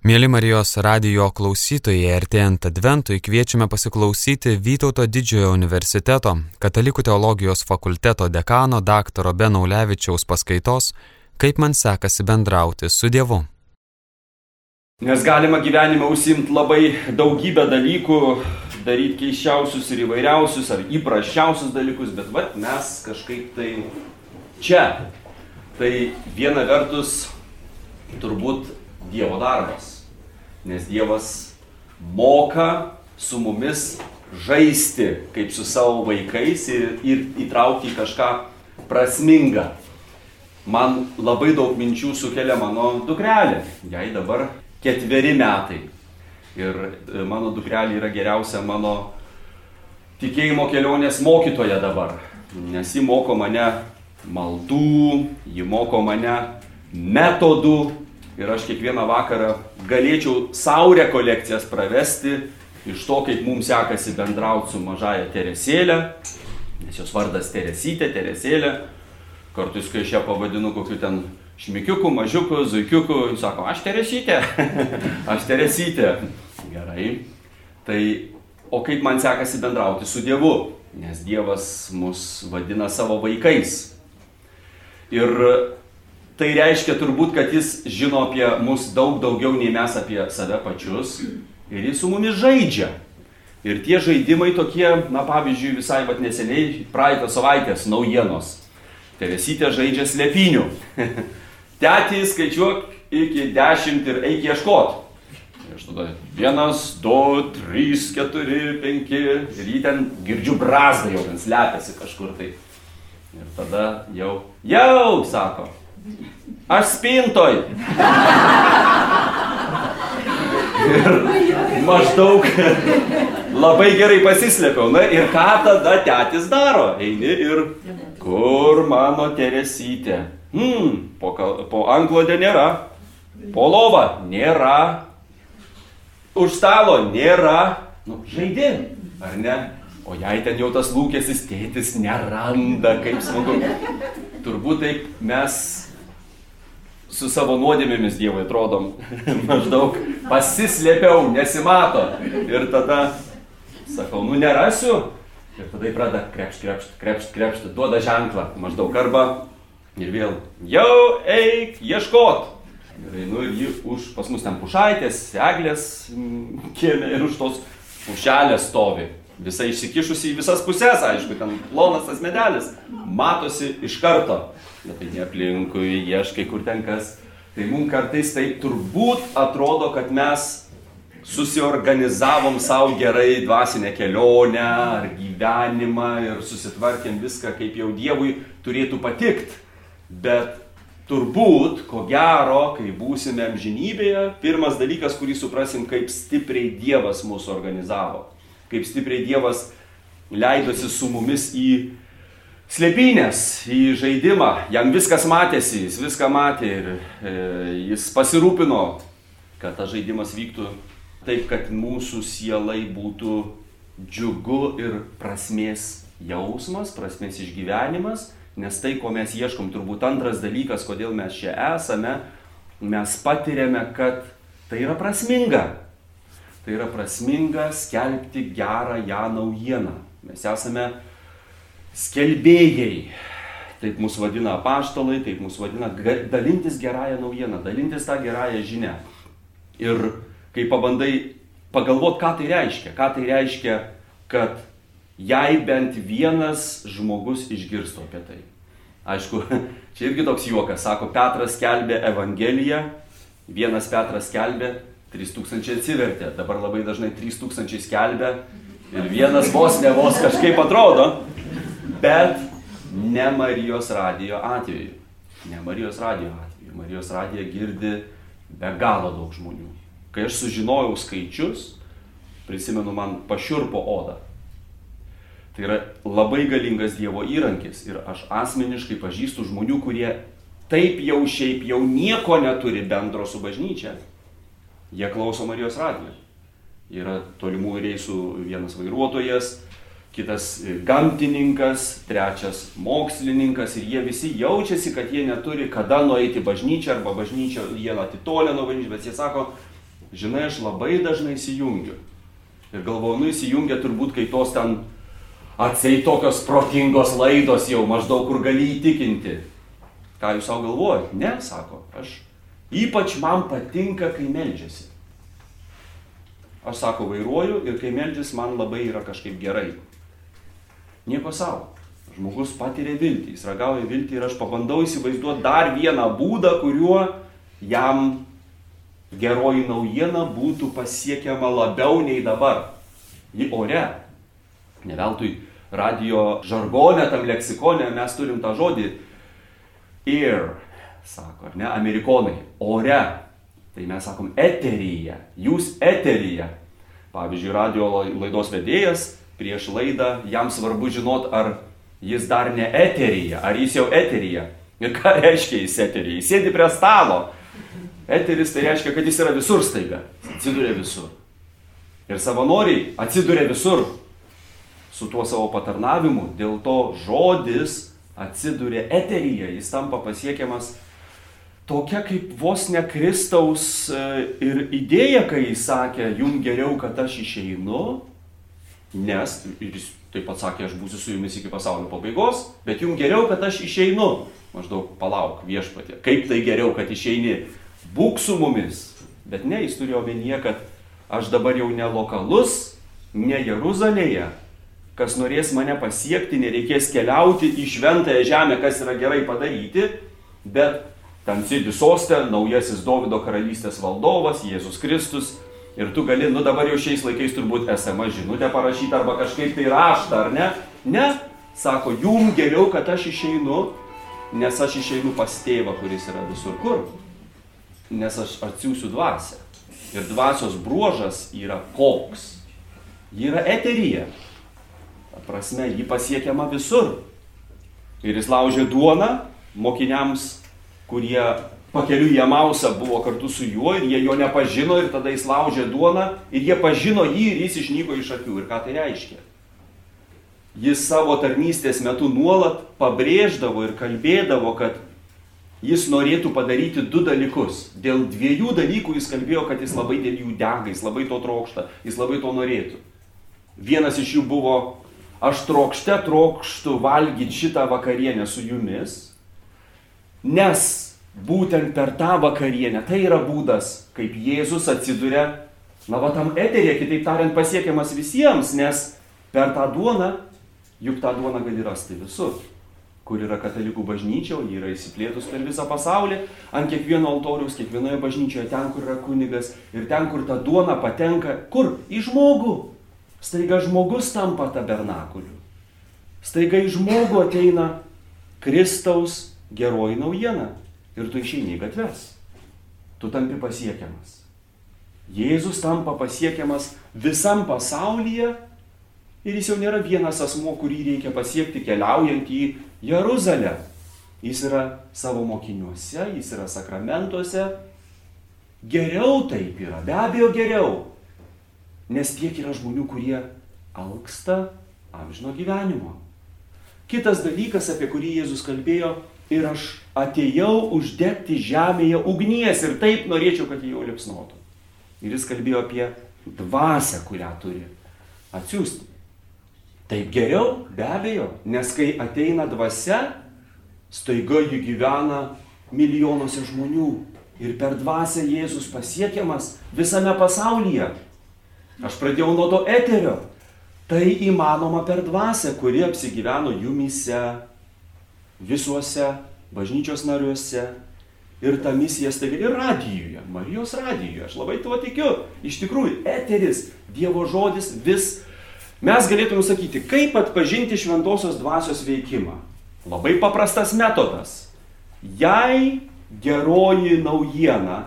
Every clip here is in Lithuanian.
Mėly Marijos radio klausytojai, artėjant adventui kviečiame pasiklausyti Vytauto didžiojo universiteto Katalikų teologijos fakulteto dekano dr. Benaulevičiaus paskaitos Kaip man sekasi bendrauti su Dievu. Nes galima gyvenime užsimti labai daugybę dalykų, daryti keiščiausius ir įvairiausius ar įprasčiausius dalykus, bet vat mes kažkaip tai čia. Tai viena vertus turbūt Dievo darbas. Nes Dievas moka su mumis žaisti kaip su savo vaikais ir, ir įtraukti į kažką prasmingą. Man labai daug minčių sukelia mano dukrelė. Jai dabar ketveri metai. Ir e, mano dukrelė yra geriausia mano tikėjimo kelionės mokytoja dabar. Nes ji moko mane maldų, ji moko mane metodų, ir aš kiekvieną vakarą galėčiau savo rekolekcijas pravesti iš to, kaip mums sekasi bendrauti su mažaja Teresėlė, nes jos vardas Teresytė, Teresėlė, kartais, kai aš ją pavadinu kokiu ten šmikiuku, mažiuku, zuikiuku, jis sako, aš Teresytė, aš Teresytė. Gerai. Tai, o kaip man sekasi bendrauti su Dievu, nes Dievas mus vadina savo vaikais. Ir tai reiškia turbūt, kad jis žino apie mus daug daugiau nei mes apie save pačius ir jis su mumis žaidžia. Ir tie žaidimai tokie, na pavyzdžiui, visai vad neseniai, praeitą savaitės naujienos. Teresytė žaidžia slėpinių. Tetį skaičiuok iki dešimt ir eik ieškot. Aš tada vienas, du, trys, keturi, penki. Ir jį ten girdžiu brazdą jau ten slepiasi kažkur tai. Ir tada jau, jau, sako, Aš spintoj. Ir maždaug labai gerai pasislėpiau. Na ir ką tada tėtis daro? Eini ir kur mano teresytė? Hmm, po, po anklodė nėra. Po lova nėra. Už stalo nėra. Nu, žaidė, ar ne? O jei ten jau tas lūkėsis tėtis neranda, kaip smagu. Turbūt taip mes su savo nuodėmėmis Dievui atrodom maždaug pasislėpiau, nesimato. Ir tada sakau, nu nerasiu. Ir tada pradeda krepšti, krepšti, krepšti, krepšti, duoda ženklą maždaug arba ir vėl jau eik ieškot. Ir einu ir jį už, pas mus ten pušaitės, eglės kiemė ir už tos pušelės stovi. Visai išsikišusi į visas pusės, aišku, ten plonas tas medelis, matosi iš karto bet tai ne aplinkui, ieškai kur ten kas. Tai mums kartais tai turbūt atrodo, kad mes susiorganizavom savo gerai dvasinę kelionę ar gyvenimą ir susitvarkėm viską, kaip jau Dievui turėtų patikti. Bet turbūt, ko gero, kai būsime amžinybėje, pirmas dalykas, kurį suprasim, kaip stipriai Dievas mūsų organizavo. Kaip stipriai Dievas leidosi su mumis į slėpynės į žaidimą, jam viskas matėsi, jis viską matė ir e, jis pasirūpino, kad tas žaidimas vyktų taip, kad mūsų sielai būtų džiugu ir prasmės jausmas, prasmės išgyvenimas, nes tai, ko mes ieškom, turbūt antras dalykas, kodėl mes čia esame, mes patiriame, kad tai yra prasminga. Tai yra prasminga skelbti gerą ją naujieną. Mes esame skelbėjai. Taip mus vadina apaštalai, taip mus vadina dalintis gerąją naujieną, dalintis tą gerąją žinę. Ir kai pabandai pagalvoti, ką tai reiškia, ką tai reiškia, kad jei bent vienas žmogus išgirstų apie tai. Aišku, čia irgi toks juokas, sako, Petras skelbė Evangeliją, vienas Petras skelbė, 3000 atsivertė, dabar labai dažnai 3000 skelbė ir vienas vos ne vos kažkaip atrodo bet ne Marijos radijo atveju. Ne Marijos radijo atveju. Marijos radiją girdi be galo daug žmonių. Kai aš sužinojau skaičius, prisimenu, man pašiurpo oda. Tai yra labai galingas Dievo įrankis ir aš asmeniškai pažįstu žmonių, kurie taip jau šiaip jau nieko neturi bendro su bažnyčia. Jie klauso Marijos radijo. Yra tolimų reisų vienas vairuotojas, kitas gamtininkas, trečias mokslininkas ir jie visi jaučiasi, kad jie neturi kada nueiti bažnyčią arba bažnyčio jie atitolę nuo bažnyčios, bet jie sako, žinai, aš labai dažnai įsijungiu. Ir galvoju, nu įsijungia turbūt, kai tos ten atsei tokios protingos laidos jau maždaug kur gali įtikinti. Ką jūs savo galvojate? Ne, sako, aš ypač man patinka, kai meldžiasi. Aš sako, vairuoju ir kai meldžiasi man labai yra kažkaip gerai. Nieko savo. Žmogus patiria viltį, jis ragauja viltį ir aš pabandau įsivaizduoti dar vieną būdą, kuriuo jam geroji naujiena būtų pasiekiama labiau nei dabar. Ji ore. Ne veltui radio žargonė, tam leksikone mes turim tą žodį air, sako, ar ne, amerikonai, ore. Tai mes sakom eteryje, jūs eteryje. Pavyzdžiui, radio laidos vedėjas prieš laidą, jam svarbu žinot, ar jis dar ne eteryje, ar jis jau eteryje. Ir ką reiškia jis eteryje? Jis sėdi prie stalo. Eteris tai reiškia, kad jis yra visur staiga. Atsiduria visur. Ir savanoriai atsiduria visur su tuo savo patarnavimu, dėl to žodis atsiduria eteryje, jis tampa pasiekiamas tokia kaip vos ne Kristaus e, ir idėja, kai jis sakė, jum geriau, kad aš išeinu, nes, ir jis taip pat sakė, aš būsiu su jumis iki pasaulio pabaigos, bet jum geriau, kad aš išeinu. Maždaug palauk viešpatė. Kaip tai geriau, kad išeini? Būk su mumis. Bet ne, jis turėjo omenyje, kad aš dabar jau ne lokalus, ne Jeruzalėje, kas norės mane pasiekti, nereikės keliauti į šventąją žemę, kas yra gerai padaryti, bet ten sėdi sostė, naujasis Davido karalystės valdovas, Jėzus Kristus. Ir tu gali, nu dabar jau šiais laikais turbūt SMS žinutę parašyti arba kažkaip tai raštą, ar ne? Ne, sako, jum geriau, kad aš išeinu, nes aš išeinu pas tėvą, kuris yra visur kur. Nes aš atsiųsiu dvasę. Ir dvasios bruožas yra koks. Ji yra eterija prasme, jį pasiekiama visur. Ir jis laužė duoną mokiniams, kurie pakeliu į Amausą buvo kartu su juo ir jie jo nepažino ir tada jis laužė duoną ir jie pažino jį ir jis išnyko iš akių. Ir ką tai reiškia? Jis savo tarnystės metu nuolat pabrėždavo ir kalbėdavo, kad jis norėtų padaryti du dalykus. Dėl dviejų dalykų jis kalbėjo, kad jis labai dėl jų dega, jis labai to trokšta, jis labai to norėtų. Vienas iš jų buvo aš trokšte trokštų valgyti šitą vakarienę su jumis, nes būtent per tą vakarienę tai yra būdas, kaip Jėzus atsiduria, na, va tam eterė, kitaip tariant, pasiekiamas visiems, nes per tą duoną, juk tą duoną gali rasti visur kur yra katalikų bažnyčia, ji yra įsiplėtus per visą pasaulį, ant kiekvieno altoriaus, kiekvienoje bažnyčioje, ten, kur yra kunigas ir ten, kur ta duona patenka, kur? Į žmogų. Staiga žmogus tampa tabernakuliu. Staiga į žmogų ateina Kristaus geroji naujiena ir tu išeini į gatves. Tu tampi pasiekiamas. Jėzus tampa pasiekiamas visam pasaulyje ir jis jau nėra vienas asmo, kurį reikia pasiekti keliaujant į Jeruzalę. Jis yra savo mokiniuose, jis yra sakramentuose. Geriau taip yra, be abejo geriau. Nes tiek yra žmonių, kurie alksta amžino gyvenimo. Kitas dalykas, apie kurį Jėzus kalbėjo, ir aš atėjau uždegti žemėje ugnies ir taip norėčiau, kad jį jau liepsnotų. Ir jis kalbėjo apie dvasę, kurią turi atsiųsti. Taip geriau, be abejo, nes kai ateina dvasia, staiga ji gyvena milijonuose žmonių ir per dvasę Jėzus pasiekiamas visame pasaulyje. Aš pradėjau nuo to eterio. Tai įmanoma per dvasę, kuri apsigyveno jumise, visuose bažnyčios nariuose. Ir ta misija staiga ir radijoje, Marijos radijoje. Aš labai tuo tikiu. Iš tikrųjų, eteris, Dievo žodis vis. Mes galėtume sakyti, kaip atpažinti šventosios dvasios veikimą. Labai paprastas metodas. Jei geroji naujiena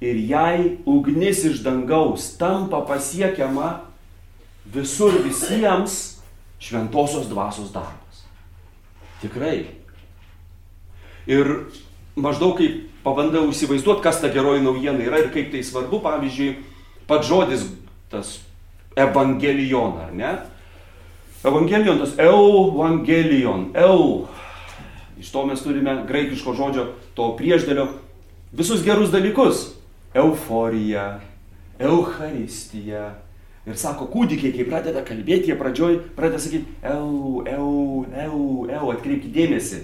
ir jei ugnis iš dangaus tampa pasiekiama visur visiems, šventosios dvasios darbas. Tikrai. Ir maždaug kaip pabandau įsivaizduoti, kas ta geroji naujiena yra ir kaip tai svarbu, pavyzdžiui, pats žodis tas evangelijon, ar ne? Evangelijon, tas evangelijon, eu. Iš to mes turime graikiško žodžio, to priešdėlio, visus gerus dalykus euforija, Euharistija. Ir sako, kūdikiai, kai pradeda kalbėti, jie pradžioj pradeda sakyti, eu, eu, eu, eu, atkreipkite dėmesį.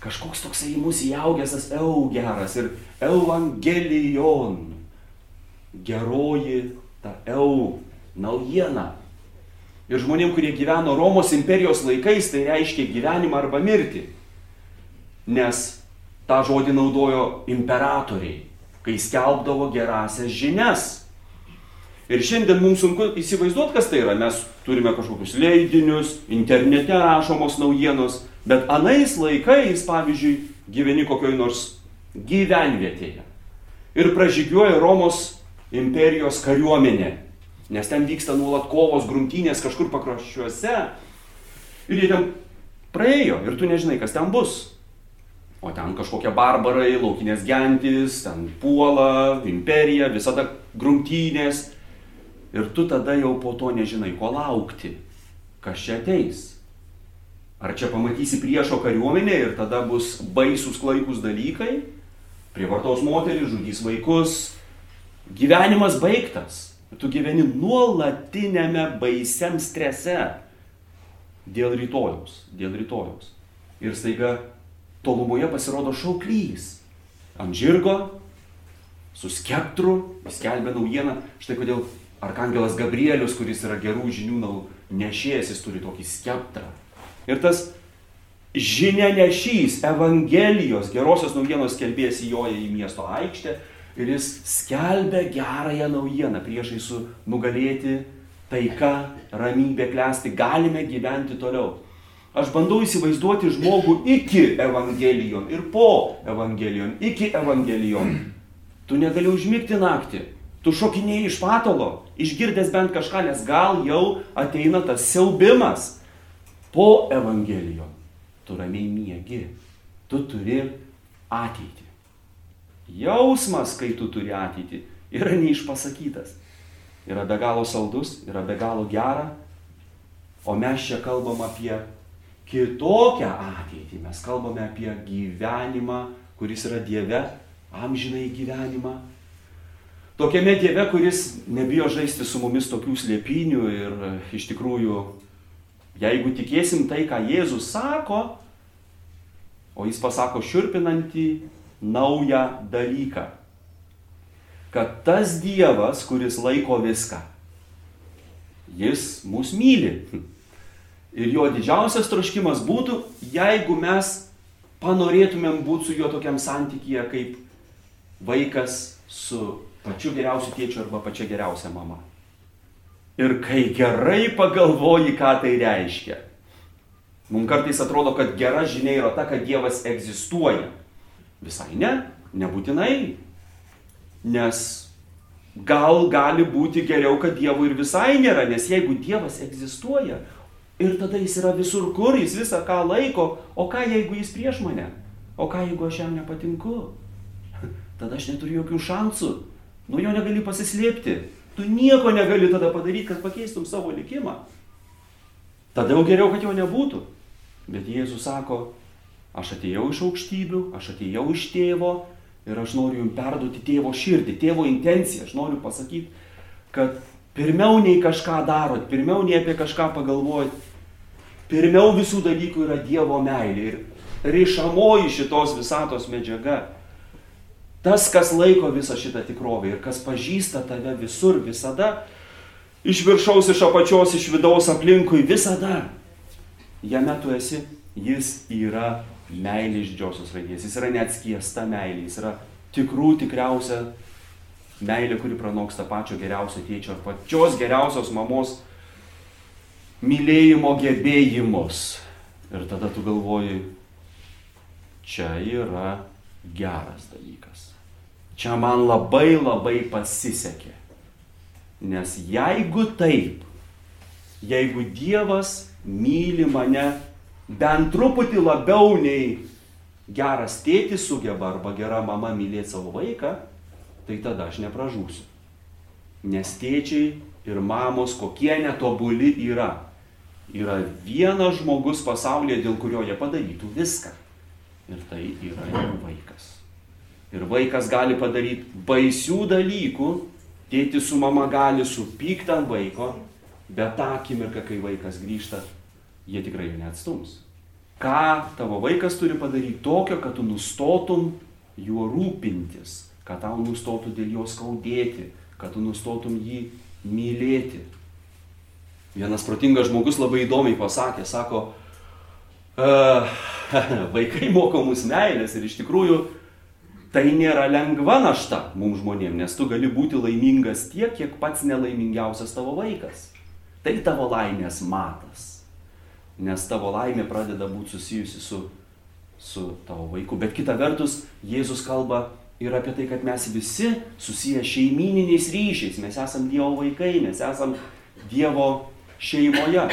Kažkoks toksai mus įaugęs tas eu geras ir evangelijon. Geroji ta eu naujiena. Ir žmonėm, kurie gyveno Romos imperijos laikais, tai reiškia gyvenimą arba mirtį. Nes tą žodį naudojo imperatoriai, kai skelbdavo gerasias žinias Ir šiandien mums sunku įsivaizduoti, kas tai yra. Mes turime kažkokius leidinius, internete rašomos naujienos, bet anais laikais, pavyzdžiui, gyveni kokioj nors gyvenvietėje. Ir pražygiuoja Romos imperijos kariuomenė, nes ten vyksta nuolat kovos, grumtynės kažkur pakroščiuose. Ir jie ten praėjo ir tu nežinai, kas ten bus. O ten kažkokie barbarai, laukinės gentis, ten puola, imperija, visada grumtynės Ir tu tada jau po to nežinai, ko laukti, kas čia ateis. Ar čia pamatysi priešo kariuomenę ir tada bus baisus klaikus dalykai, prievartos moteris, žudys vaikus, gyvenimas baigtas. Tu gyveni nuolatinėme baisiam strese dėl rytojaus, dėl rytojaus. Ir staiga tolumoje pasirodo šauklys. Ant žirgo, su skeptru, jis kelbė naujieną. Štai kodėl Arkangelas Gabrielius, kuris yra gerų žinių nešėjas, jis turi tokį skeptrą. Ir tas žinia nešys, Evangelijos, gerosios naujienos skelbėjas įjoja į miesto aikštę ir jis skelbia gerąją naujieną priešai su nugalėti, taika, ramybė klesti, galime gyventi toliau. Aš bandau įsivaizduoti žmogų iki Evangelijon ir po Evangelijon, iki Evangelijon. Tu negali užmigti naktį. Tu šokinėjai iš patalo, išgirdęs bent kažką, nes gal jau ateina tas siaubimas. Po Evangelijo tu ramiai miegi, tu turi ateitį. Jausmas, kai tu turi ateitį, yra neišpasakytas. Yra be galo saldus, yra be galo gera, o mes čia kalbam apie kitokią ateitį. Mes kalbame apie gyvenimą, kuris yra Dieve, amžinai gyvenimą, Tokiame Dieve, kuris nebijo žaisti su mumis tokių slėpinių ir e, iš tikrųjų, jeigu tikėsim tai, ką Jėzus sako, o jis pasako širpinantį naują dalyką, kad tas Dievas, kuris laiko viską, jis mus myli. Ir jo didžiausias troškimas būtų, jeigu mes panorėtumėm būti su juo tokiam santykėje kaip vaikas su pačiu geriausiu tėčiu arba pačia geriausia mama. Ir kai gerai pagalvoji, ką tai reiškia. Mums kartais atrodo, kad gera žinia yra ta, kad Dievas egzistuoja. Visai ne, nebūtinai. Nes gal gali būti geriau, kad Dievo ir visai nėra, nes jeigu Dievas egzistuoja ir tada jis yra visur kur, jis visą ką laiko, o ką jeigu jis prieš mane, o ką jeigu aš jam nepatinku, tada aš neturiu jokių šansų Nuo jo negali pasislėpti. Tu nieko negali tada padaryti, kad pakeistum savo likimą. Tada jau geriau, kad jo nebūtų. Bet Jėzus sako, aš atėjau iš aukštybių, aš atėjau iš tėvo ir aš noriu jums perduoti tėvo širdį, tėvo intenciją. Aš noriu pasakyti, kad pirmiau nei kažką darot, pirmiau nei apie kažką pagalvojat, pirmiau visų dalykų yra Dievo meilė ir rišamoji šitos visatos medžiaga Tas, kas laiko visą šitą tikrovę ir kas pažįsta tave visur, visada, iš viršaus, iš apačios, iš vidaus aplinkui, visada, jame tu esi, jis yra meilė iš didžiosios raidės, jis yra neatskiesta meilė, jis yra tikrų tikriausia meilė, kuri pranoksta pačio geriausio tėčio ar pačios geriausios mamos mylėjimo gebėjimus. Ir tada tu galvoji, čia yra geras dalykas. Čia man labai labai pasisekė. Nes jeigu taip, jeigu Dievas myli mane bent truputį labiau nei geras tėtis sugeba arba gera mama mylėti savo vaiką, tai tada aš nepražūsiu. Nes tėčiai ir mamos kokie netobuli yra. Yra vienas žmogus pasaulyje, dėl kurio jie padarytų viską. Ir tai yra jų vaikas. Ir vaikas gali padaryti baisių dalykų, tėti su mama gali supykti ant vaiko, bet tą akimirką, kai vaikas grįžta, jie tikrai jo neatstums. Ką tavo vaikas turi padaryti tokio, kad tu nustotum juo rūpintis, kad tau nustotų dėl jo skaudėti, kad tu nustotum jį mylėti. Vienas protingas žmogus labai įdomiai pasakė, sako, vaikai moko mus meilės ir iš tikrųjų tai nėra lengva našta mums žmonėms, nes tu gali būti laimingas tiek, kiek pats nelaimingiausias tavo vaikas. Tai tavo laimės matas. Nes tavo laimė pradeda būti susijusi su, su tavo vaiku. Bet kita vertus, Jėzus kalba ir apie tai, kad mes visi susiję šeimininiais ryšiais. Mes esam Dievo vaikai, mes esam Dievo šeimoje.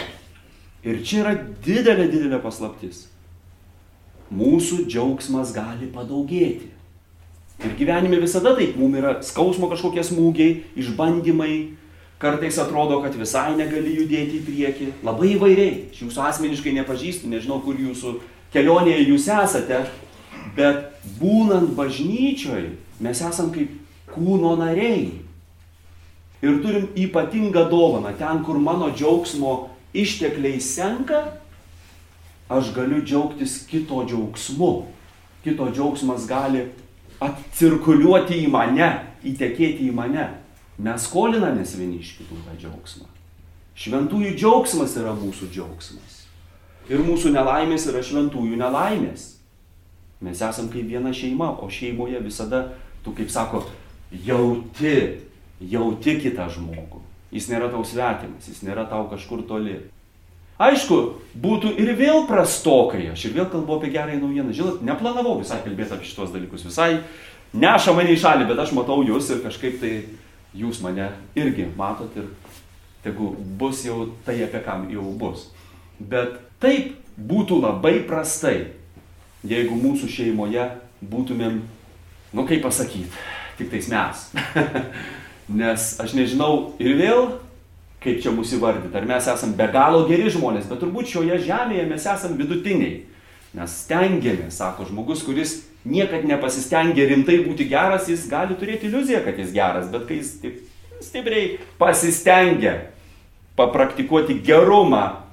Ir čia yra didelė, didelė paslaptis. Mūsų džiaugsmas gali padaugėti. Ir gyvenime visada taip, mums yra skausmo kažkokie smūgiai, išbandymai, kartais atrodo, kad visai negali judėti į priekį, labai įvairiai. Aš jūsų asmeniškai nepažįstu, nežinau, kur jūsų kelionėje jūs esate, bet būnant bažnyčioj, mes esam kaip kūno nariai. Ir turim ypatingą dovaną. Ten, kur mano džiaugsmo ištekliai senka, aš galiu džiaugtis kito džiaugsmu. Kito džiaugsmas gali atcirkuliuoti į mane, įtekėti į mane. Mes skolinamės vieni iš kitų tą džiaugsmą. Šventųjų džiaugsmas yra mūsų džiaugsmas. Ir mūsų nelaimės yra šventųjų nelaimės. Mes esam kaip viena šeima, o šeimoje visada, tu kaip sako, jauti, jauti kitą žmogų. Jis nėra tau svetimas, jis nėra tau kažkur toli. Aišku, būtų ir vėl prastokai, aš ir vėl kalbu apie gerąją naujieną. Žinot, neplanavau visai kalbėti apie šitos dalykus, visai neša mane į šalį, bet aš matau jūs ir kažkaip tai jūs mane irgi matot ir tegu bus jau tai, apie kam jau bus. Bet taip būtų labai prastai, jeigu mūsų šeimoje būtumėm, nu kaip pasakyti, tik tais mes. Nes aš nežinau ir vėl kaip čia mūsų įvardyti. Ar mes esame be galo geri žmonės, bet turbūt šioje žemėje mes esame vidutiniai. Mes stengiamės, sako žmogus, kuris niekad nepasistengia rimtai būti geras, jis gali turėti iliuziją, kad jis geras, bet kai jis taip stipriai pasistengia papraktikuoti gerumą,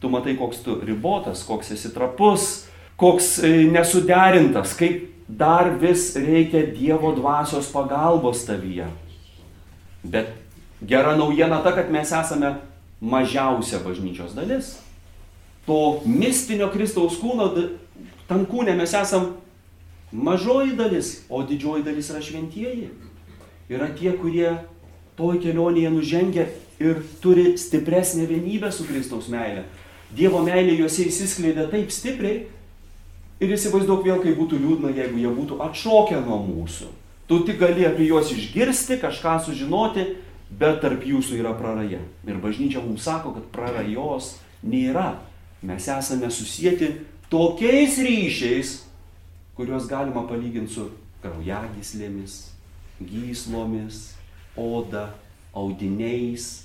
tu matai, koks tu ribotas, koks esi trapus, koks e, nesuderintas, kaip dar vis reikia Dievo dvasios pagalbos tavyje. Bet Gera naujiena ta, kad mes esame mažiausia bažnyčios dalis. To mistinio Kristaus kūno, tam kūne mes esame mažoji dalis, o didžioji dalis yra šventieji. Yra tie, kurie toj kelionėje nužengia ir turi stipresnę vienybę su Kristaus meile. Dievo meilė juose įsiskleidė taip stipriai ir įsivaizduok vėl, kaip būtų liūdna, jeigu jie būtų atšokę nuo mūsų. Tu tik gali apie juos išgirsti, kažką sužinoti, bet tarp jūsų yra praraja. Ir bažnyčia mums sako, kad prarajos nėra. Mes esame susijęti tokiais ryšiais, kuriuos galima palyginti su kraujagyslėmis, gyslomis, oda, audiniais.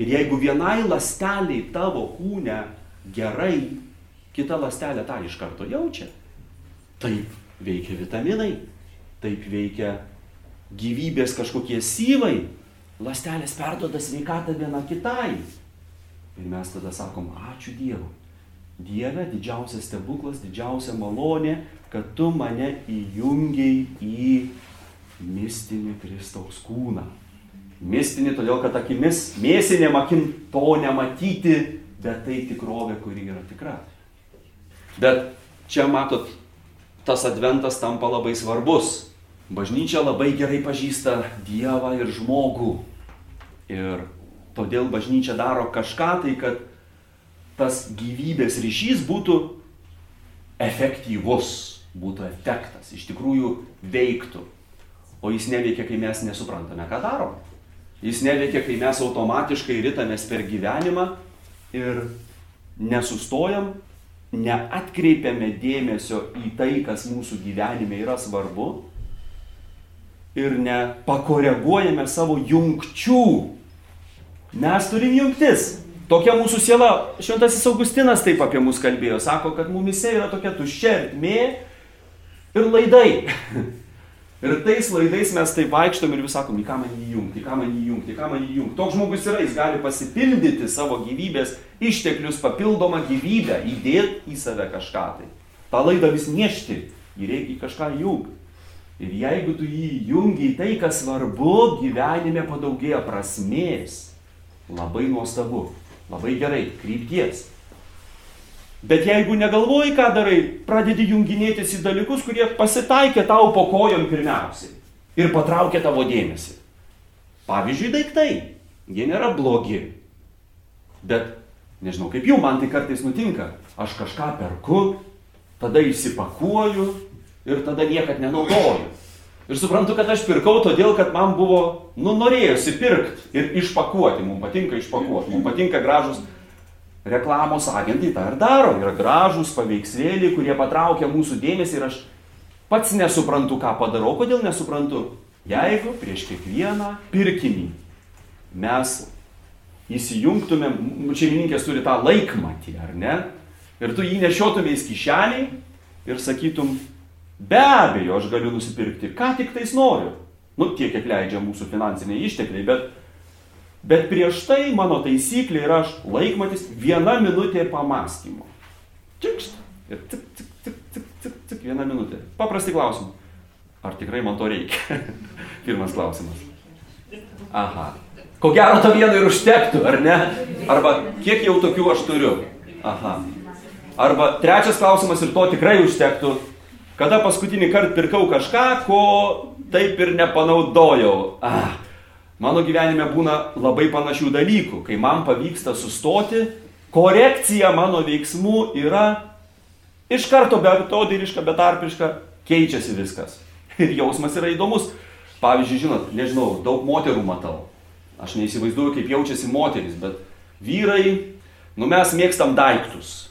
Ir jeigu vienai lasteliai tavo kūne gerai, kita lastelė tą iš karto jaučia. Taip veikia vitaminai, taip veikia gyvybės kažkokie syvai, lastelės perdoda sveikatą viena kitai. Ir mes tada sakom, ačiū Dievui. Dieve, didžiausias stebuklas, didžiausia malonė, kad tu mane įjungiai į mistinį Kristaus kūną. Mistinį, todėl kad akimis, mėsinėm akim to nematyti, bet tai tikrovė, kuri yra tikra. Bet čia matot, tas adventas tampa labai svarbus. Bažnyčia labai gerai pažįsta Dievą ir žmogų. Ir todėl bažnyčia daro kažką tai, kad tas gyvybės ryšys būtų efektyvus, būtų efektas, iš tikrųjų veiktų. O jis neveikia, kai mes nesuprantame, ką darom. Jis neveikia, kai mes automatiškai rytamės per gyvenimą ir nesustojam, neatkreipiame dėmesio į tai, kas mūsų gyvenime yra svarbu ir nepakoreguojame savo jungčių. Mes turim jungtis. Tokia mūsų siela, šventasis Augustinas taip apie mus kalbėjo, sako, kad mumise yra tokia tuščia ertmė ir laidai. Ir tais laidais mes taip vaikštom ir vis sakom, į ką man įjungti, į ką man įjungti, į ką man įjungti. Toks žmogus yra, jis gali pasipildyti savo gyvybės išteklius, papildomą gyvybę, įdėti į save kažką tai. Ta laida vis nešti, jį reikia į kažką įjungti. Ir jeigu tu jį jungi į tai, kas svarbu, gyvenime padaugėja prasmės. Labai nuostabu, labai gerai, krypties. Bet jeigu negalvoji, ką darai, pradedi junginėtis į dalykus, kurie pasitaikė tau po kojom pirmiausiai ir patraukė tavo dėmesį. Pavyzdžiui, daiktai. Jie nėra blogi. Bet, nežinau kaip jų, man tai kartais nutinka. Aš kažką perku, tada įsipakuoju ir tada niekad nenaudoju. Ir suprantu, kad aš pirkau todėl, kad man buvo, nu, norėjosi pirkti ir išpakuoti. Mums patinka išpakuoti, mums patinka gražus reklamos agentai tą ir daro. Yra gražūs paveikslėliai, kurie patraukia mūsų dėmesį ir aš pats nesuprantu, ką padarau. Kodėl nesuprantu? Jeigu prieš kiekvieną pirkinį mes įsijungtumėm, šeimininkės turi tą laikmatį, ar ne? Ir tu jį nešiotumės kišeniai ir sakytum, be abejo, aš galiu nusipirkti, ką tik tais noriu. Nu, tiek, kiek leidžia mūsų finansiniai ištekliai, bet Bet prieš tai mano taisyklė yra aš laikmatis viena minutė pamastymo. Čikšt. Ir tik, tik, tik, tik, tik, tik viena minutė. Paprasti klausimai. Ar tikrai man to reikia? Pirmas klausimas. Aha. Ko gero to vieno ir užtektų, ar ne? Arba kiek jau tokių aš turiu? Aha. Arba trečias klausimas ir to tikrai užtektų. Kada paskutinį kartą pirkau kažką, ko taip ir nepanaudojau? Ah Mano gyvenime būna labai panašių dalykų, kai man pavyksta sustoti, korekcija mano veiksmų yra iš karto betodiriška, betarpiška, keičiasi viskas. Ir jausmas yra įdomus. Pavyzdžiui, žinot, nežinau, daug moterų matau. Aš neįsivaizduoju, kaip jaučiasi moteris, bet vyrai, nu mes mėgstam daiktus.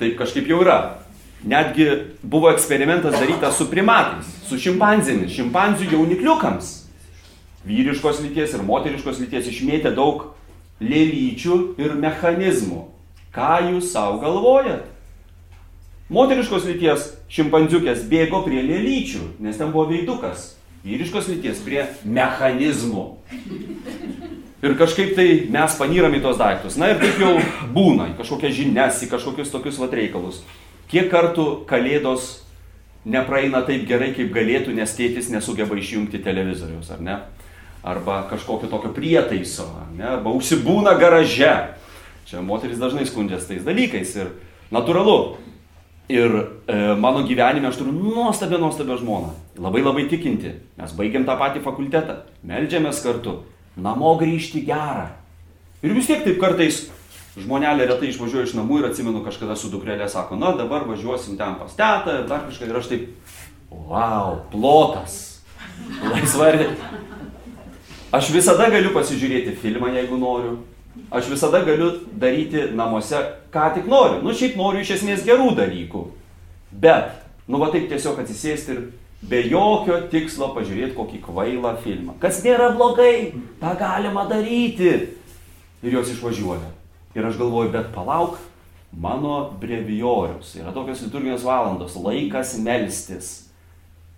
Taip kažkaip jau yra. Netgi buvo eksperimentas darytas su primatais, su šimpanzėmis, šimpanzių jaunikliukams vyriškos lyties ir moteriškos lyties išmėtė daug lėlyčių ir mechanizmų. Ką jūs savo galvojat? Moteriškos lyties šimpanziukės bėgo prie lėlyčių, nes ten buvo veidukas. Vyriškos lyties prie mechanizmų. Ir kažkaip tai mes panyram į tos daiktus. Na ir taip jau būna, į kažkokias žinias, į kažkokius tokius vat reikalus. Kiek kartų kalėdos nepraeina taip gerai, kaip galėtų, nes tėtis nesugeba išjungti televizoriaus, ar ne? arba kažkokio tokio prietaiso, ne, arba užsibūna garaže. Čia moteris dažnai skundžiasi tais dalykais ir natūralu. Ir e, mano gyvenime aš turiu nuostabią, nuostabią žmoną. Labai labai tikinti. Mes baigiam tą patį fakultetą, melžiamės kartu. Namo grįžti gerą. Ir vis tiek taip kartais žmonelė retai išvažiuoja iš namų ir atsimenu kažkada su dukrelė sako, na dabar važiuosim ten pas tetą ir dar kažką. Ir aš taip, wow, plotas. Laisva Aš visada galiu pasižiūrėti filmą, jeigu noriu. Aš visada galiu daryti namuose, ką tik noriu. Nu, šiaip noriu iš esmės gerų dalykų. Bet, nu, va taip tiesiog atsisėsti ir be jokio tikslo pažiūrėti kokį kvailą filmą. Kas nėra blogai, tą galima daryti. Ir jos išvažiuoja. Ir aš galvoju, bet palauk, mano brevijorius. Yra tokios liturginės valandos, laikas melstis.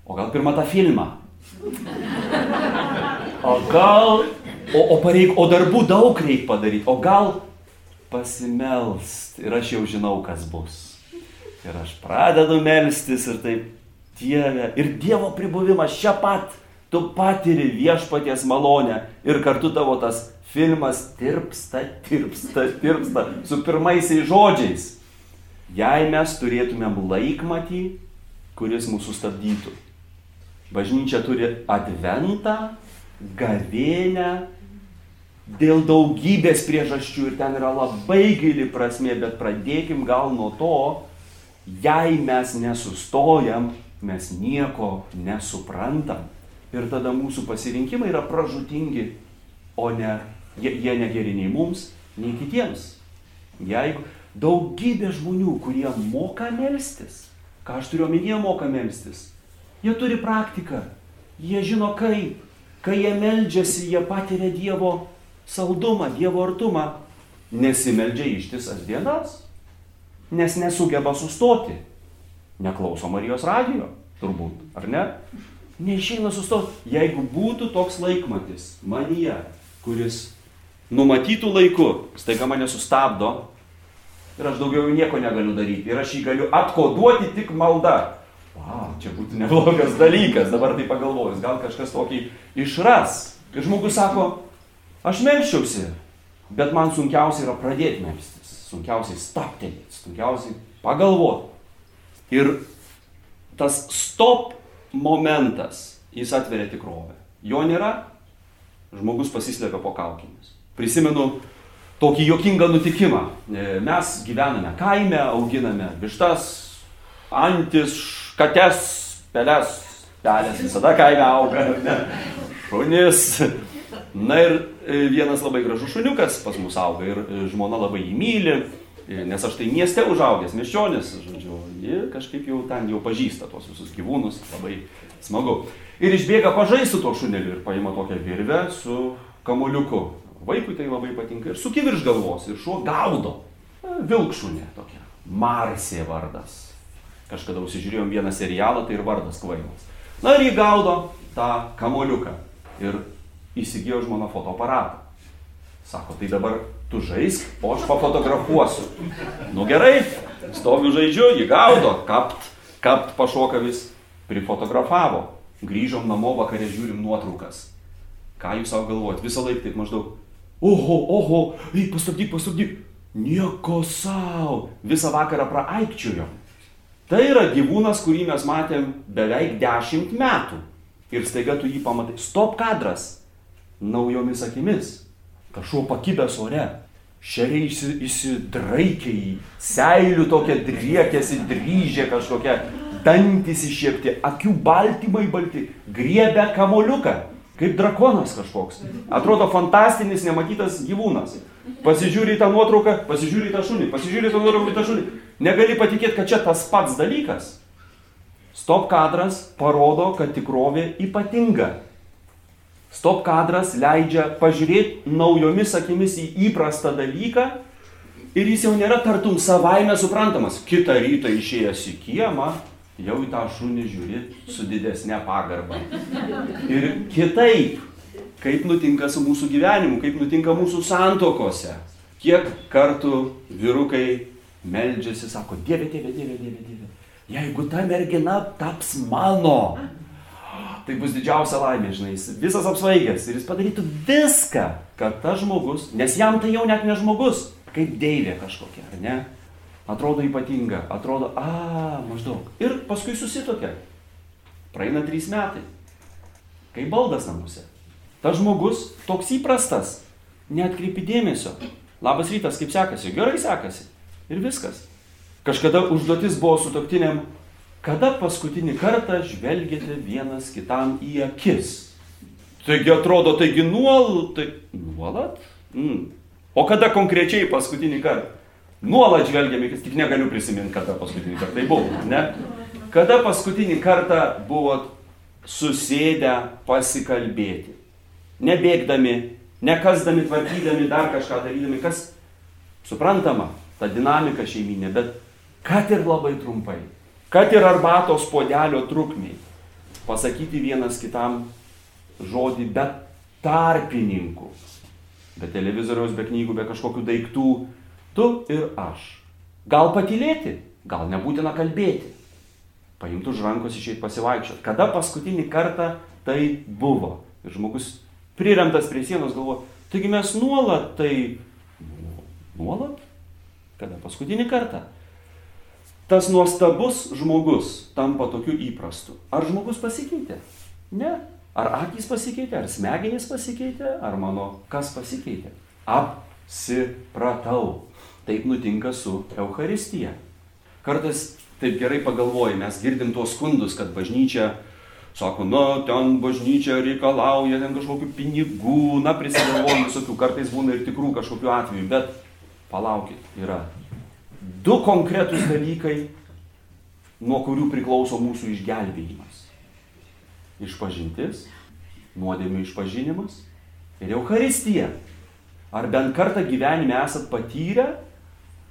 O gal pirmą tą filmą? O gal, o, o, pareik, o darbų daug reikia padaryti, o gal pasimelst ir aš jau žinau, kas bus. Ir aš pradedu melstis ir taip, Dieve, ir Dievo pribuvimas čia pat, tu patiri viešpaties malonę ir kartu tavo tas filmas tirpsta, tirpsta, tirpsta su pirmaisiais žodžiais. Jei mes turėtumėm laikmatį, kuris mūsų stabdytų. Bažnyčia turi adventą, gavėnę dėl daugybės priežasčių ir ten yra labai gili prasme, bet pradėkim gal nuo to, jei mes nesustojam, mes nieko nesuprantam. Ir tada mūsų pasirinkimai yra pražutingi, o ne, jie, jie negeri nei mums, nei kitiems. Jeigu daugybė žmonių, kurie moka melstis, ką aš turiu omenyje moka melstis, jie turi praktiką, jie žino kaip, Kai jie meldžiasi, jie patiria Dievo saldumą, Dievo artumą. Nesimeldžia ištisas dienas, nes nesugeba sustoti. Neklauso Marijos radijo, turbūt, ar ne? Neišeina sustoti. Jeigu būtų toks laikmatis manyje, kuris numatytų laiku, staiga mane sustabdo ir aš daugiau nieko negaliu daryti. Ir aš jį galiu atkoduoti tik malda. Wow, čia būtų neblogas dalykas, dabar tai pagalvojus, gal kažkas tokį išras. Ir žmogus sako, aš melščiausi, bet man sunkiausia yra pradėti melstis, sunkiausiai staptelėti, sunkiausiai pagalvoti. Ir tas stop momentas, jis atveria tikrovę. Jo nėra, žmogus pasislėpia po kaukinės. Prisimenu tokį jokingą nutikimą. E, mes gyvename kaime, auginame vištas, antis, kates, peles, pelės visada kaime auga, ne, šunis. Na ir e, vienas labai gražus šuniukas pas mus auga ir e, žmona labai jį myli, nes aš tai mieste užaugęs, miesčionis, žodžiu, ji kažkaip jau ten jau pažįsta tos visus gyvūnus, labai smagu. Ir išbėga pažaisti su to šuneliu ir paima tokią virvę su kamuoliuku. Vaikui tai labai patinka ir suki virš galvos ir šuo gaudo. Vilkšunė tokia. Marsė vardas. Kažkada užsižiūrėjom vieną serialą, tai ir vardas kvailas. Na ir jį gaudo tą kamuoliuką. Ir įsigijo žmona fotoaparatą. Sako, tai dabar tu žaisk, o aš pafotografuosiu. Nu gerai, stoviu žaidžiu, jį gaudo, kapt, kapt pašoka vis, prifotografavo. Grįžom namo, vakarė žiūrim nuotraukas. Ką jūs savo galvojat? Visą laiką taip maždaug, oho, oho, ei, pastabdyk, pastabdyk. Nieko savo. Visą vakarą praaikčiujom. Tai yra gyvūnas, kurį mes matėm beveik dešimt metų. Ir staiga tu jį pamatai. Stop kadras. Naujomis akimis kažkuo pakibęs ore. Šeriai įsidraikė į seilių tokia driekėsi, dryžė kažkokia, dantis iššiepti, akių baltymai balti, griebė kamoliuką, kaip drakonas kažkoks. Atrodo fantastinis, nematytas gyvūnas. Pasižiūri tą nuotrauką, pasižiūri tą šunį, pasižiūri tą nuotrauką, tą šunį. Negali patikėti, kad čia tas pats dalykas. Stop kadras parodo, kad tikrovė ypatinga. Stop kadras leidžia pažiūrėti naujomis akimis į įprastą dalyką ir jis jau nėra tartum savaime suprantamas. Kita rytą išėjęs į kiemą, jau į tą šunį žiūri su didesnė pagarba. Ir kitaip, kaip nutinka su mūsų gyvenimu, kaip nutinka mūsų santokose. Kiek kartų vyrukai meldžiasi, sako, Dieve, Dieve, Dieve, Dieve, Dieve. Jeigu ta mergina taps mano, tai bus didžiausia laimė, žinai, jis visas apsvaigęs ir jis padarytų viską, kad tas žmogus, nes jam tai jau net ne žmogus, kaip deivė kažkokia, ar ne? Atrodo ypatinga, atrodo, a, maždaug. Ir paskui susitokia. Praeina trys metai. Kaip baldas namuose. Tas žmogus toks įprastas, neatkreipi dėmesio. Labas rytas, kaip sekasi? Gerai sekasi. Ir viskas. Kažkada užduotis buvo su toktiniam Kada paskutinį kartą žvelgėte vienas kitam į akis? Taigi atrodo, taigi nuolat. Tai, nuolat? Mm. O kada konkrečiai paskutinį kartą? Nuolat žvelgiame, tik negaliu prisiminti, kada paskutinį kartą tai buvo. Ne? Kada paskutinį kartą buvot susėdę pasikalbėti? Nebėgdami, nekasdami, tvarkydami, dar kažką darydami, kas suprantama, ta dinamika šeiminė, bet kad ir labai trumpai kad ir arbatos podelio trukmiai, pasakyti vienas kitam žodį be tarpininkų, be televizoriaus, be knygų, be kažkokių daiktų, tu ir aš. Gal patylėti, gal nebūtina kalbėti. Paimtų už rankos išėjti pasivaikščioti. Kada paskutinį kartą tai buvo? Ir žmogus priremtas prie sienos galvo, taigi mes nuolat tai... Nuolat? Kada paskutinį kartą? tas nuostabus žmogus tampa tokiu įprastu. Ar žmogus pasikeitė? Ne. Ar akys pasikeitė, ar smegenys pasikeitė, ar mano kas pasikeitė? Apsipratau. Taip nutinka su Euharistija. Kartais taip gerai pagalvoji, mes girdim tuos skundus, kad bažnyčia sako, na, ten bažnyčia reikalauja ten kažkokių pinigų, na, prisigalvoja visokių, kartais būna ir tikrų kažkokių atvejų, bet palaukit, yra du konkretūs dalykai, nuo kurių priklauso mūsų išgelbėjimas. Išpažintis, nuodėmių išpažinimas ir Euharistija. Ar bent kartą gyvenime esat patyrę,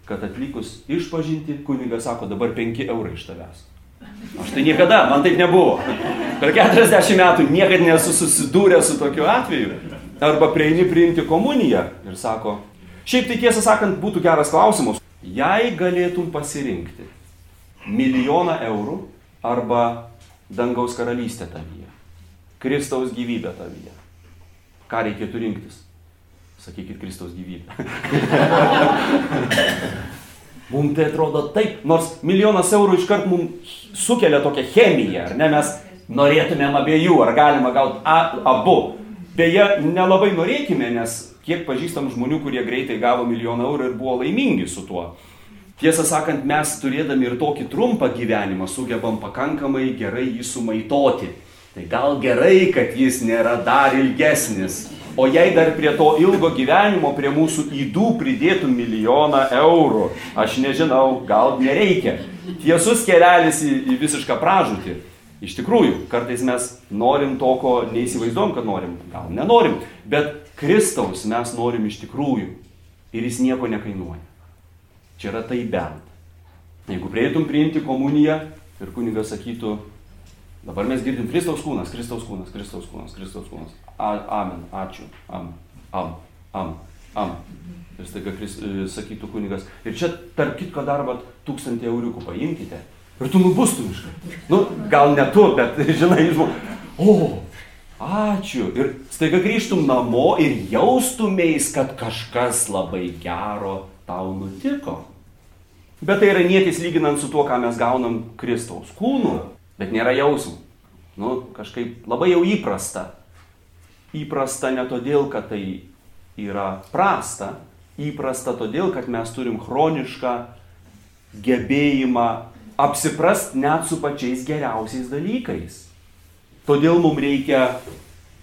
kad atlikus išpažinti, kunigas sako, dabar 5 eurai iš tavęs. Aš tai niekada, man taip nebuvo. Per 40 metų niekada nesu susidūręs su tokiu atveju. Arba prieini priimti komuniją ir sako, šiaip tai tiesą sakant būtų geras klausimas, jei galėtum pasirinkti milijoną eurų arba dangaus karalystę tavyje, Kristaus gyvybę tavyje, ką reikėtų rinktis? Sakykit Kristaus gyvybę. mums tai atrodo taip, nors milijonas eurų iškart mums sukelia tokią chemiją, ar ne, mes norėtumėm abiejų, ar galima gauti abu. Beje, nelabai norėkime, nes kiek pažįstam žmonių, kurie greitai gavo milijoną eurų ir buvo laimingi su tuo. Tiesą sakant, mes turėdami ir tokį trumpą gyvenimą sugebam pakankamai gerai jį sumaitoti. Tai gal gerai, kad jis nėra dar ilgesnis. O jei dar prie to ilgo gyvenimo, prie mūsų įdų pridėtų milijoną eurų, aš nežinau, gal nereikia. Tiesus kelelis į, į visišką pražūtį. Iš tikrųjų, kartais mes norim to, ko neįsivaizduom, kad norim. Gal nenorim. Bet Kristaus mes norim iš tikrųjų. Ir jis nieko nekainuoja. Čia yra tai bent. Jeigu prieitum priimti komuniją ir kunigas sakytų, Dabar mes girdim Kristaus kūnas, Kristaus kūnas, Kristaus kūnas, Kristaus kūnas. A, amen, ačiū, am, am, am, am. Ir staiga e, sakytų kunigas. Ir čia tarp kitko dar vat tūkstantį euriukų paimkite. Ir tu nubustum iš karto. Nu, gal ne tu, bet žinai, žmogus. O, ačiū. Ir staiga grįžtum namo ir jaustumės, kad kažkas labai gero tau nutiko. Bet tai yra niekis lyginant su tuo, ką mes gaunam Kristaus kūnu bet nėra jausmų. Nu, kažkaip labai jau įprasta. Įprasta ne todėl, kad tai yra prasta, įprasta todėl, kad mes turim chronišką gebėjimą apsiprast net su pačiais geriausiais dalykais. Todėl mums reikia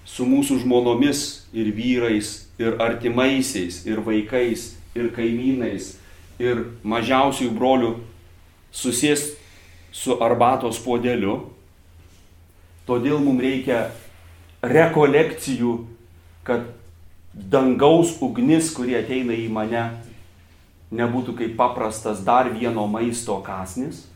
su mūsų žmonomis ir vyrais, ir artimaisiais, ir vaikais, ir kaimynais, ir mažiausiųjų brolių susės su arbatos puodeliu. Todėl mums reikia rekolekcijų, kad dangaus ugnis, kurie ateina į mane, nebūtų kaip paprastas dar vieno maisto kasnis.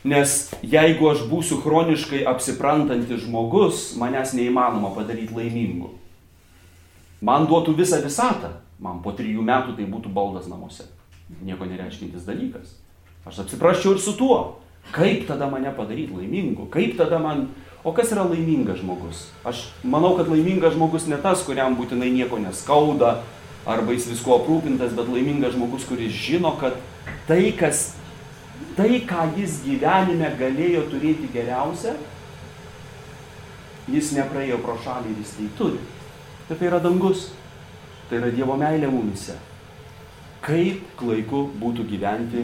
Nes jeigu aš būsiu chroniškai apsiprantantis žmogus, manęs neįmanoma padaryti laimingu. Man duotų visą visatą, man po trijų metų tai būtų baldas namuose. Nieko nereiškintis dalykas. Aš apsipraščiau ir su tuo. Kaip tada mane padaryti laimingu? Kaip tada man... O kas yra laimingas žmogus? Aš manau, kad laimingas žmogus ne tas, kuriam būtinai nieko neskauda, arba jis visko aprūpintas, bet laimingas žmogus, kuris žino, kad tai, kas, tai, ką jis gyvenime galėjo turėti geriausia, jis nepraėjo pro šalį ir jis tai turi. Ir tai yra dangus. Tai yra Dievo meilė mumise. Kaip klaiku būtų gyventi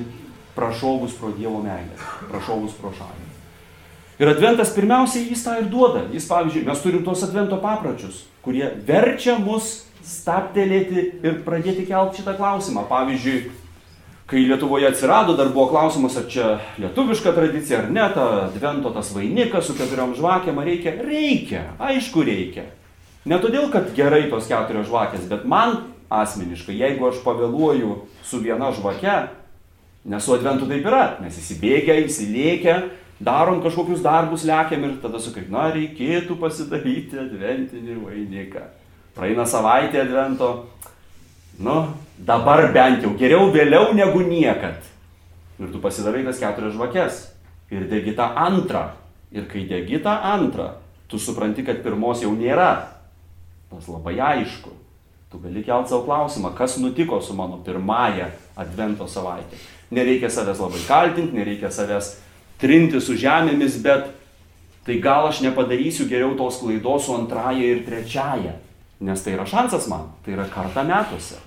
prašovus pro Dievo meilę, prašovus pro šalį. Ir adventas pirmiausiai jis tą ir duoda. Jis, pavyzdžiui, mes turim tos advento papročius, kurie verčia mus staptelėti ir pradėti kelti šitą klausimą. Pavyzdžiui, kai Lietuvoje atsirado, dar buvo klausimas, ar čia lietuviška tradicija ar ne, ta advento tas vainikas su keturiom žvakėm, ar reikia? Reikia, aišku reikia. Ne todėl, kad gerai tos keturios žvakės, bet man asmeniškai, jeigu aš pavėluoju su viena žvake, Nes su adventu taip yra. Mes įsibėgę, įsilėkę, darom kažkokius darbus, lekiam ir tada sakai, na, reikėtų pasidaryti adventinį vainiką. Praeina savaitė advento. Nu, dabar bent jau geriau vėliau negu niekad. Ir tu pasidarai tas keturias žvakes. Ir degi tą antrą. Ir kai degi tą antrą, tu supranti, kad pirmos jau nėra. Tas labai aišku. Tu gali kelti savo klausimą, kas nutiko su mano pirmąją advento savaitę. Nereikia savęs labai kaltinti, nereikia savęs trinti su žemėmis, bet tai gal aš nepadarysiu geriau tos klaidos su antraja ir trečiaja. Nes tai yra šansas man, tai yra kartą metuose.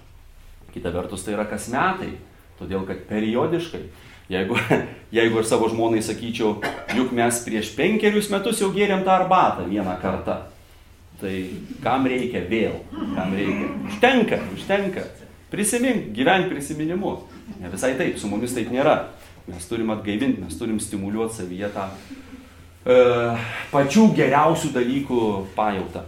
Kita vertus tai yra kas metai, todėl kad periodiškai, jeigu, jeigu aš savo žmonai sakyčiau, juk mes prieš penkerius metus jau gėrėm tą arbatą vieną kartą, tai kam reikia vėl, kam reikia. Užtenka, užtenka. Prisimink, gyvenk prisiminimu. Ne visai taip, su mumis taip nėra. Mes turim atgaivinti, mes turim stimuliuoti savyje tą e, pačių geriausių dalykų pajautą.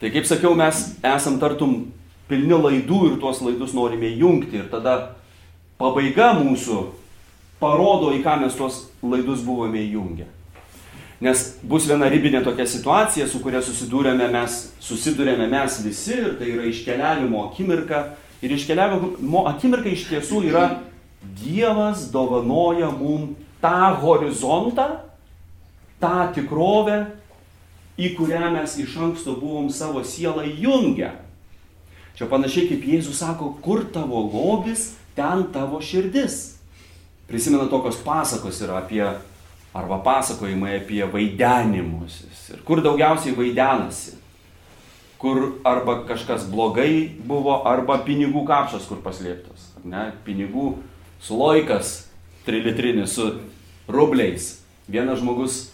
Tai kaip sakiau, mes esam tartum pilni laidų ir tuos laidus norime jungti ir tada pabaiga mūsų parodo, į ką mes tuos laidus buvome įjungę. Nes bus viena ribinė tokia situacija, su kuria susidūrėme mes, susidūrėme mes visi, ir tai yra iškeliavimo akimirka. Ir iškeliavimo akimirka iš tiesų yra Dievas dovanoja mums tą horizontą, tą tikrovę, į kurią mes iš anksto buvom savo sielą įjungę. Čia panašiai kaip Jėzus sako, kur tavo lobis, ten tavo širdis. Prisimena tokios pasakos yra apie, arba pasakojimai apie vaidenimusis. Ir kur daugiausiai vaidenasi. Kur arba kažkas blogai buvo, arba pinigų kapšas kur paslėptas. Ne? Pinigų sloikas trilitrinis su rubliais. Vienas žmogus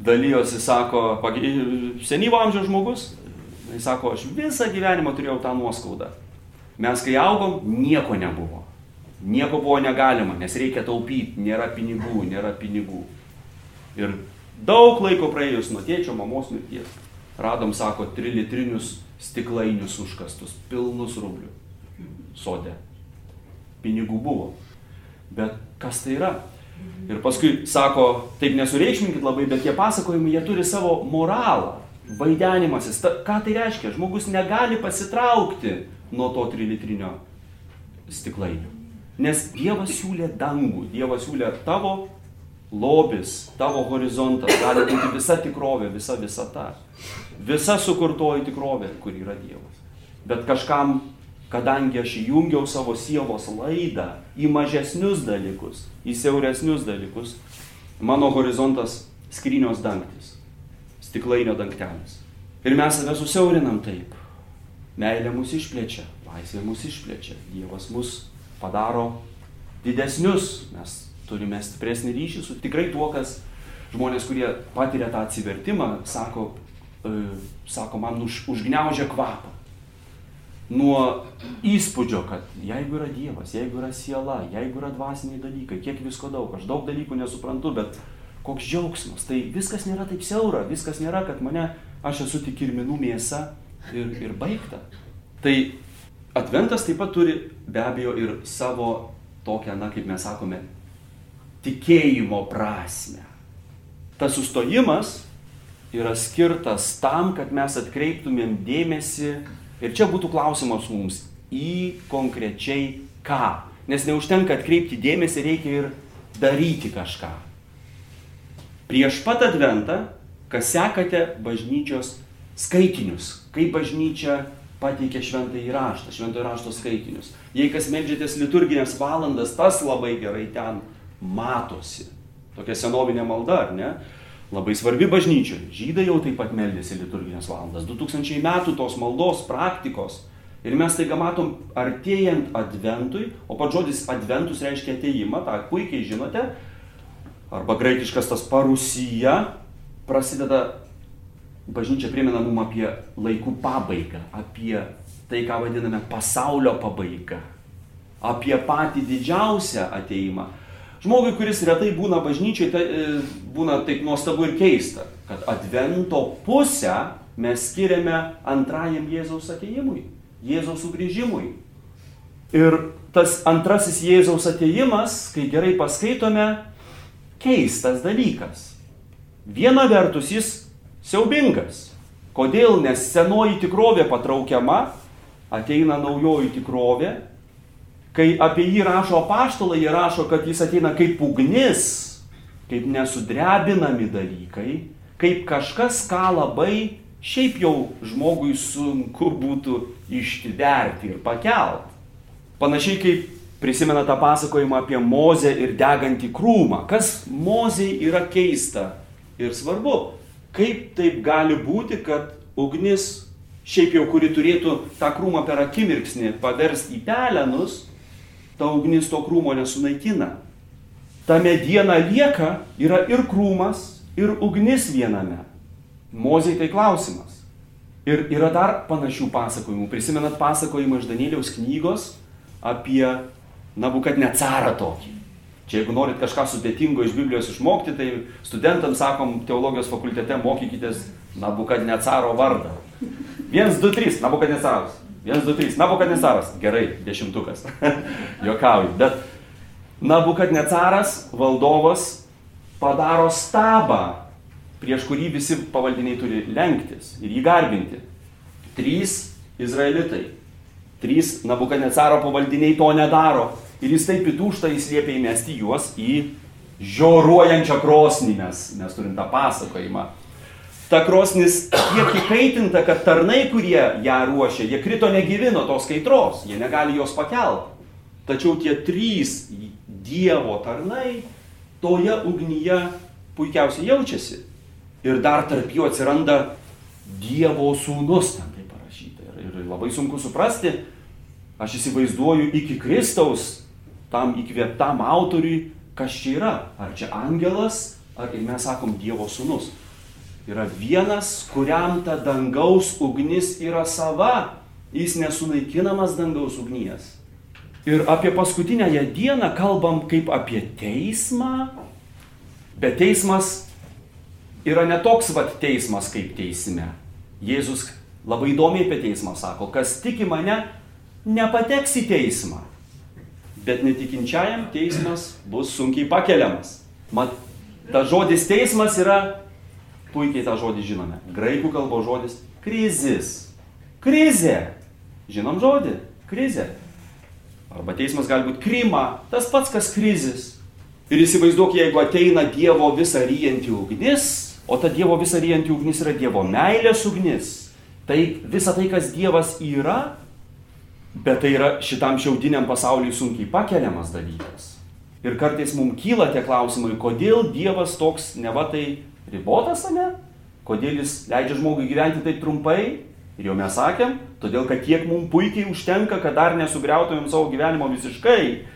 dalyjosi, sako, senyvo amžiaus žmogus, jis sako, aš visą gyvenimą turėjau tą nuoskaudą. Mes kai augom, nieko nebuvo. Nieko buvo negalima, nes reikia taupyti, nėra pinigų, nėra pinigų. Ir daug laiko praėjus nuo tėčio, mamos mirties, radom, sako, trilitrinius stiklainius užkastus, pilnus rublių sode. Pinigų buvo. Bet kas tai yra? Ir paskui sako, taip nesureikšminkit labai, bet tie pasakojimai, jie turi savo moralą, vaidenimasis. Ta, ką tai reiškia? Žmogus negali pasitraukti nuo to trilitrinio stiklainio. Nes Dievas siūlė dangų, Dievas siūlė tavo lobis, tavo horizontas, gali būti visa tikrovė, visa visata. Visa sukurtoji tikrovė, kur yra Dievas. Bet kažkam kadangi aš įjungiau savo sielos laidą į mažesnius dalykus, į siauresnius dalykus, mano horizontas skrynios dangtis, stiklainio dangtelis. Ir mes save susiaurinam taip. Meilė mus išplečia, laisvė mus išplečia, Dievas mus padaro didesnius, mes turime stipresnį ryšį su tikrai tuo, kas žmonės, kurie patiria tą atsivertimą, sako, e, sako man už, užgneužia kvapą nuo įspūdžio, kad jeigu yra Dievas, jeigu yra siela, jeigu yra dvasiniai dalykai, kiek visko daug, aš daug dalykų nesuprantu, bet koks džiaugsmas, tai viskas nėra taip siaura, viskas nėra, kad mane, aš esu tik kirminų mėsa ir, ir baigta. Tai adventas taip pat turi be abejo ir savo tokią, na kaip mes sakome, tikėjimo prasme. Tas sustojimas yra skirtas tam, kad mes atkreiptumėm dėmesį Ir čia būtų klausimas mums į konkrečiai ką. Nes neužtenka atkreipti dėmesį, reikia ir daryti kažką. Prieš pat adventą, kas sekate bažnyčios skaitinius, kaip bažnyčia pateikia šventąjį raštą, šventąjį rašto skaitinius. Jei kas medžiatės liturginės valandas, tas labai gerai ten matosi. Tokia senovinė malda, ar ne? labai svarbi bažnyčiai. Žydai jau taip pat meldėsi liturginės valandas. 2000 metų tos maldos praktikos. Ir mes taiga matom artėjant adventui, o pats žodis adventus reiškia ateimą, tą puikiai žinote, arba graikiškas tas parusija, prasideda, bažnyčia primena mums apie laikų pabaigą, apie tai, ką vadiname pasaulio pabaigą, apie patį didžiausią ateimą. Žmogui, kuris retai būna bažnyčiai, tai būna taip nuostabu ir keista, kad advento pusę mes skiriame antrajam Jėzaus ateimui, Jėzaus sugrįžimui. Ir tas antrasis Jėzaus ateimas, kai gerai paskaitome, keistas dalykas. Viena vertus jis siaubingas. Kodėl? Nes senoji tikrovė patraukiama, ateina naujoji tikrovė Kai apie jį rašo apaštalai, jie rašo, kad jis ateina kaip ugnis, kaip nesudrebinami dalykai, kaip kažkas, ką labai šiaip jau žmogui sunku būtų ištverti ir pakelt. Panašiai kaip prisimena tą pasakojimą apie Mozę ir degantį krūmą. Kas Mozei yra keista ir svarbu. Kaip taip gali būti, kad ugnis, šiaip jau kuri turėtų tą krūmą per akimirksnį paversti į pelenus, ta ugnis to krūmo nesunaikina. Ta mediena lieka, yra ir krūmas, ir ugnis viename. Mozei tai klausimas. Ir yra dar panašių pasakojimų. Prisimenat pasakojimą iš Danieliaus knygos apie Nabukadnecarą tokį. Čia jeigu norit kažką sudėtingo iš Biblijos išmokti, tai studentams sakom teologijos fakultete mokykitės Nabukadnecaro vardą. 1, 2, 3, Nabukadnecaras. 1, 2, 3. Nabukadnesaras. Gerai, dešimtukas. Jokauju. Bet Nabukadnecaras, valdovas, padaro stabą, prieš kurį visi pavaldiniai turi lenktis ir jį garbinti. Trys izraelitai, trys Nabukadnecaro pavaldiniai to nedaro. Ir jis taip įtūšta, jis liepia įmesti juos į žioruojančią krosnį, mes, mes turim tą pasakojimą. Ta krosnis tiek įkaitinta, kad tarnai, kurie ją ruošia, jie krito negyvi nuo tos kaitros, jie negali jos pakelti. Tačiau tie trys Dievo tarnai toje ugnyje puikiausiai jaučiasi. Ir dar tarp jų atsiranda Dievo sūnus, ten tai parašyta. Ir, ir labai sunku suprasti, aš įsivaizduoju iki Kristaus, tam įkvėptam autoriui, kas čia yra. Ar čia angelas, ar ir mes sakom Dievo sūnus. Yra vienas, kuriam ta dangaus ugnis yra sava. Jis nesunaikinamas dangaus ugnies. Ir apie paskutinęją dieną kalbam kaip apie teismą, bet teismas yra netoks vat teismas kaip teisme. Jėzus labai įdomiai apie teismą sako, kas tiki mane, nepateks į teismą. Bet netikinčiajam teismas bus sunkiai pakeliamas. Mat, ta žodis teismas yra, puikiai tą žodį žinome. Graikų kalbos žodis krizis. Krizė. Žinom žodį? Krizė. Arba teismas gali būti krima, tas pats kas krizis. Ir įsivaizduok, jeigu ateina Dievo visą ryjantį ugnis, o ta Dievo visą ryjantį ugnis yra Dievo meilės ugnis, tai visa tai, kas Dievas yra, bet tai yra šitam šiaudiniam pasauliui sunkiai pakeliamas dalykas. Ir kartais mums kyla tie klausimai, kodėl Dievas toks neva tai ribotas, ne? Kodėl jis leidžia žmogui gyventi taip trumpai, Ir jau mes sakėm, todėl kad tiek mums puikiai užtenka, kad dar nesugriautumėm savo gyvenimo visiškai.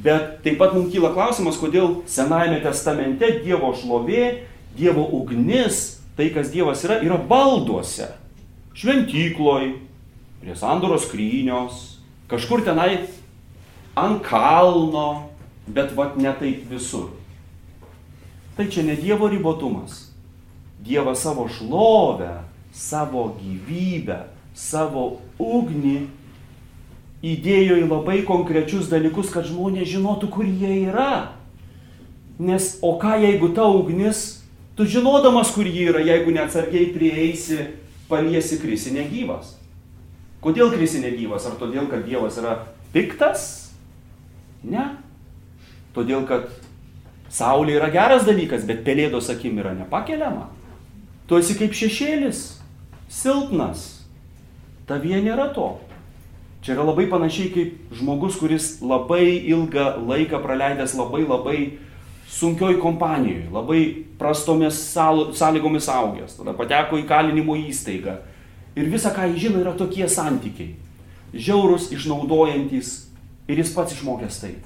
Bet taip pat mums kyla klausimas, kodėl Senajame testamente Dievo šlovė, Dievo ugnis, tai kas Dievas yra, yra balduose. Šventykloj, prie sandoros skrynios, kažkur tenai ant kalno, bet vat ne taip visur. Tai čia ne Dievo ribotumas. Dievas savo šlovę savo gyvybę, savo ugnį įdėjo į labai konkrečius dalykus, kad žmonės žinotų, kur jie yra. Nes o ką jeigu ta ugnis, tu žinodamas, kur ji yra, jeigu neatsargiai prieisi, paliesi krisi negyvas. Kodėl krisi negyvas? Ar todėl, kad Dievas yra piktas? Ne. Todėl, kad Saulė yra geras dalykas, bet pelėdos akim yra nepakeliama. Tu esi kaip šešėlis silpnas. Tavie nėra to. Čia yra labai panašiai kaip žmogus, kuris labai ilgą laiką praleidęs labai labai sunkioj kompanijoje, labai prastomis sąlygomis augęs, tada pateko į kalinimo įstaigą. Ir visa, ką jis žino, yra tokie santykiai. Žiaurus, išnaudojantis ir jis pats išmokęs taip.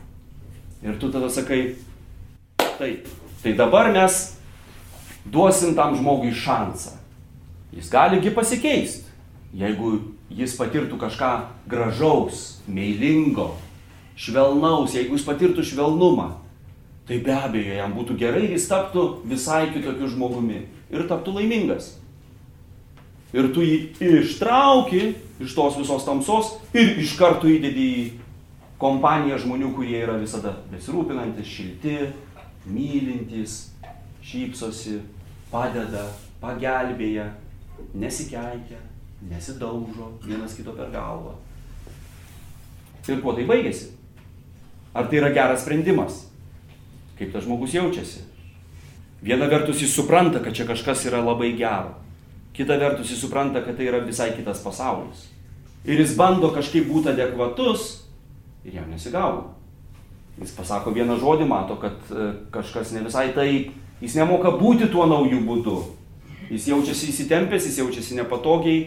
Ir tu tada sakai, taip, tai dabar mes duosim tam žmogui šansą. Jis galigi pasikeisti, jeigu jis patirtų kažką gražaus, meilingo, švelnaus, jeigu jis patirtų švelnumą, tai be abejo jam būtų gerai ir jis taptų visai kitokiu žmogumi ir taptų laimingas. Ir tu jį ištrauki iš tos visos tamsos ir iš karto įdedi į kompaniją žmonių, kurie yra visada besirūpinantis, šilti, mylintys, šypsosi, padeda, pagelbėja, nesikeikia, nesidaužo vienas kito per galvą. Ir kuo tai baigėsi? Ar tai yra geras sprendimas? Kaip tas žmogus jaučiasi? Viena vertus jis supranta, kad čia kažkas yra labai gero. Kita vertus jis supranta, kad tai yra visai kitas pasaulis. Ir jis bando kažkaip būti adekvatus ir jam nesigauna. Jis pasako vieną žodį, mato, kad e, kažkas ne visai taip, jis nemoka būti tuo naujų būdu. Jis jaučiasi įsitempęs, jis jaučiasi nepatogiai,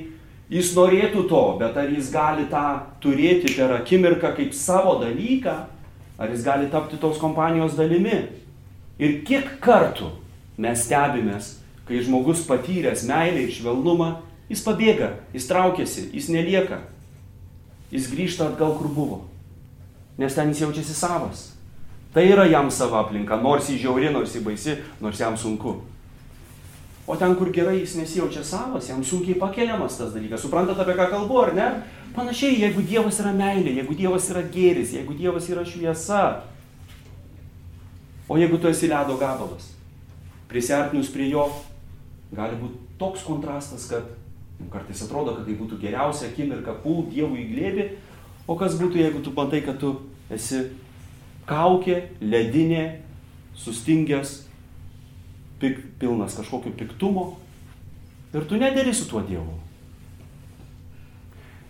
jis norėtų to, bet ar jis gali tą turėti per akimirką kaip savo dalyką, ar jis gali tapti tos kompanijos dalimi. Ir kiek kartų mes stebimės, kai žmogus patyręs meilę ir švelnumą, jis pabėga, jis traukiasi, jis nelieka, jis grįžta atgal, kur buvo, nes ten jis jaučiasi savas. Tai yra jam sava aplinka, nors jį žiauri, nors jį baisi, nors jam sunku. O ten, kur gerai jis nesijaučia savas, jam sunkiai pakeliamas tas dalykas. Suprantat, apie ką kalbu, ar ne? Panašiai, jeigu Dievas yra meilė, jeigu Dievas yra gėris, jeigu Dievas yra šviesa, O jeigu tu esi ledo gabalas, prisartinus prie jo, gali būti toks kontrastas, kad kartais atrodo, kad tai būtų geriausia akimirka pult Dievui į glėbį, o kas būtų, jeigu tu matai, kad tu esi kaukė, ledinė, sustingęs, pik, pilnas kažkokio piktumo ir tu nedėri su tuo Dievu.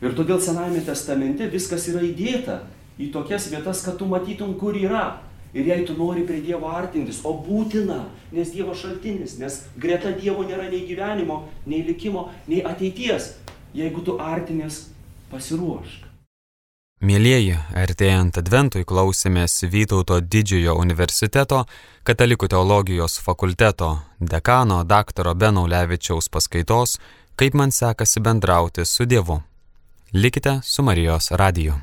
Ir todėl Senajame testamente viskas yra įdėta į tokias vietas, kad tu matytum, kur yra. Ir jei tu nori prie Dievo artintis, o būtina, nes Dievo šaltinis, nes greta Dievo nėra nei gyvenimo, nei likimo, nei ateities. Jeigu tu artinės, pasiruošk. Mėlyjeji, artėjant Adventui klausėmės Vytauto didžiojo universiteto Katalikų teologijos fakulteto dekano dr. Benaulevičiaus paskaitos Kaip man sekasi bendrauti su Dievu. Likite su Marijos radiju.